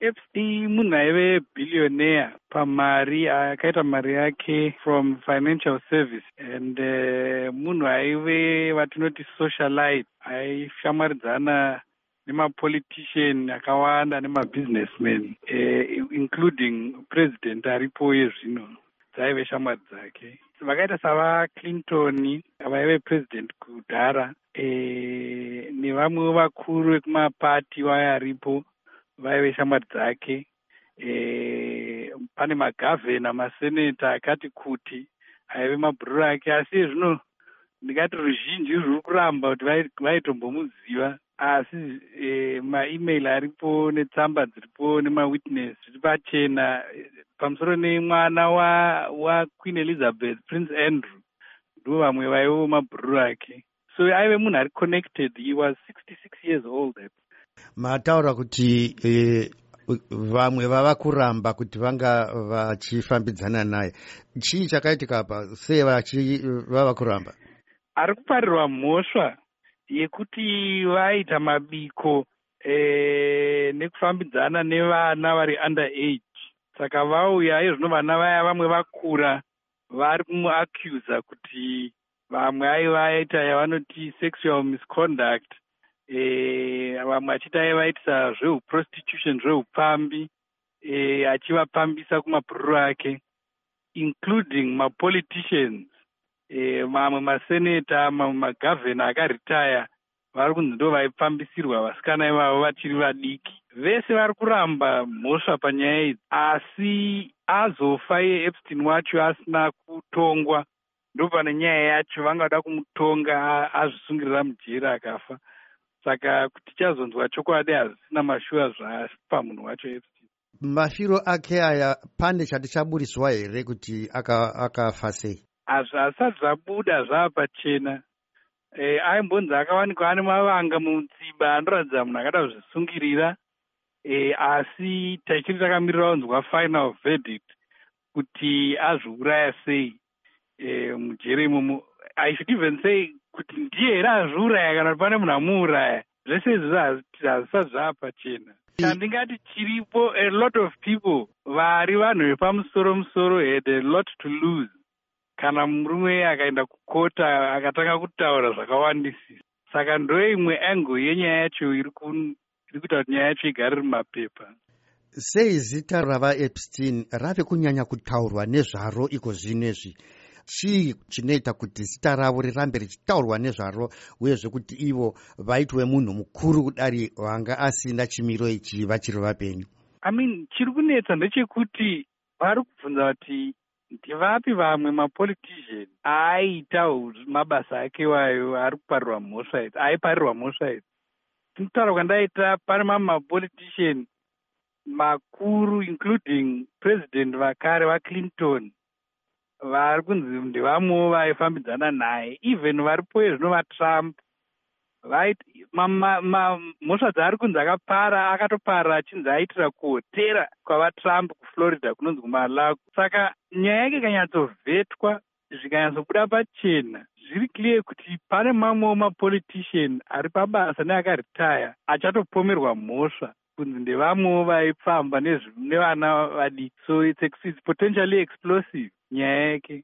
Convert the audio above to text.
epstein munhu aive billionaire pamari akaita mari yake from financial service and uh, munhu aive vatinoti socialite. Aishamwaridzana nemapolitician akawanda nemabusinessman uh, including president aripo yezvino dzaive shamwari dzake. Vakaita savaclinton vaive president kudhara e, nevamwewo vakuru vekumapati vaya aripo vaive shamwari dzake e, pane magavhena maseneta akati kuti aive mabhururu ake asi zvino ndingati ruzhinji rwuri kuramba kuti vaitombomuziva asi e, maemail aripo netsamba dziripo nemawitness zviri pachena pamusoro nemwana waqueen wa elizabeth prince andrew ndo vamwe vaivo mabhururu ake. So aive munhu ari connected he was 66 years old mataura kuti e, vamwe vava kuramba kuti vanga vachifambidzana naye. Chii chakaitika pa sei vava kuramba? Ari kuparirwa mhosva yekuti vaita mabiko e, nekufambidzana nevana vari under age saka vauya izvino vana vaya vamwe vakura vari kumuaccusa kuti vamwe aiva aita yavanoti sexual misconduct e, vamwe achiti aivaitisa zveuprostitution zveupambi e, achivapambisa kumabhururu ake including mapoliticians e, mamwe maseneta mamwe magavhena akaritaya vari kunzi ndo vaipambisirwa vasikana ivavo vachiri vadiki. Vese vari kuramba mhosva panyaya idzi asi azofa yeepstein wacho asina kutongwa. Ndopane nyaya yacho vangada kumutonga azvisungirira mujeri akafa saka tichazonzwa chokwadi hazvisina mashuwa zvapa munhu wacho epstein mafiro ake aya pane chati chaburiswa here kuti akafa sei? Hazvisati zvabuda zvava pachena e, aimbonzi akawanikwa ane mavanga mutsiba anoratidza munhu akada kuzvisungirira. E, asi tichiri takamirira kunzwa final verdict kuti azviuraya sei? E, mujeri imomo i should even say kuti ndiye here azviuraya kana kuti pane munhu amuuraya zvese izvi hazvisati zvava pachena chandingati chiripo a lot of people vari vanhu vepamusoro musoro had a lot to lose. Kana murume akaenda kukota akatanga kutaura zvakawandisisa. Saka ndo imwe angle yenyaya yacho iri kuita kuti nyaya yacho igare ri mapepa sei zita ravaepstein rave kunyanya kutaurwa nezvaro iko zvinezvi chii chinoita kuti zita ravo rirambe richitaurwa nezvaro uyezve kuti ivo vaitwe munhu mukuru kudari vanga asina chimiro ichi vachiri vapenyu. I mean chiri kunetsa ndechekuti vari kubvunza kuti ndivapi vamwe mapolitician? Aiita mabasa ake wayo ari kuparirwa mhosva idzi aiparirwa mhosva idzi tinokutaura kwandaita pane mamwe mapolitician makuru including president vakare vaclinton vari kunzi ndevamwewo vaifambidzana naye. Even varipo zvino vatrump mhosva dzaari kunzi akapara akatopara achinzi aitira kuhotera kwavatrump kuflorida kunonzi kumalago saka nyaya yake ikanyatsovhetwa zvikanyatsobuda pachena. Zviri clear kuti pane mamwewo mapolitician ari pabasa neakaritaya achatopomerwa mhosva kunzi ndevamwewo vaifamba nevana vadiki so its potentially explosive nyaya yake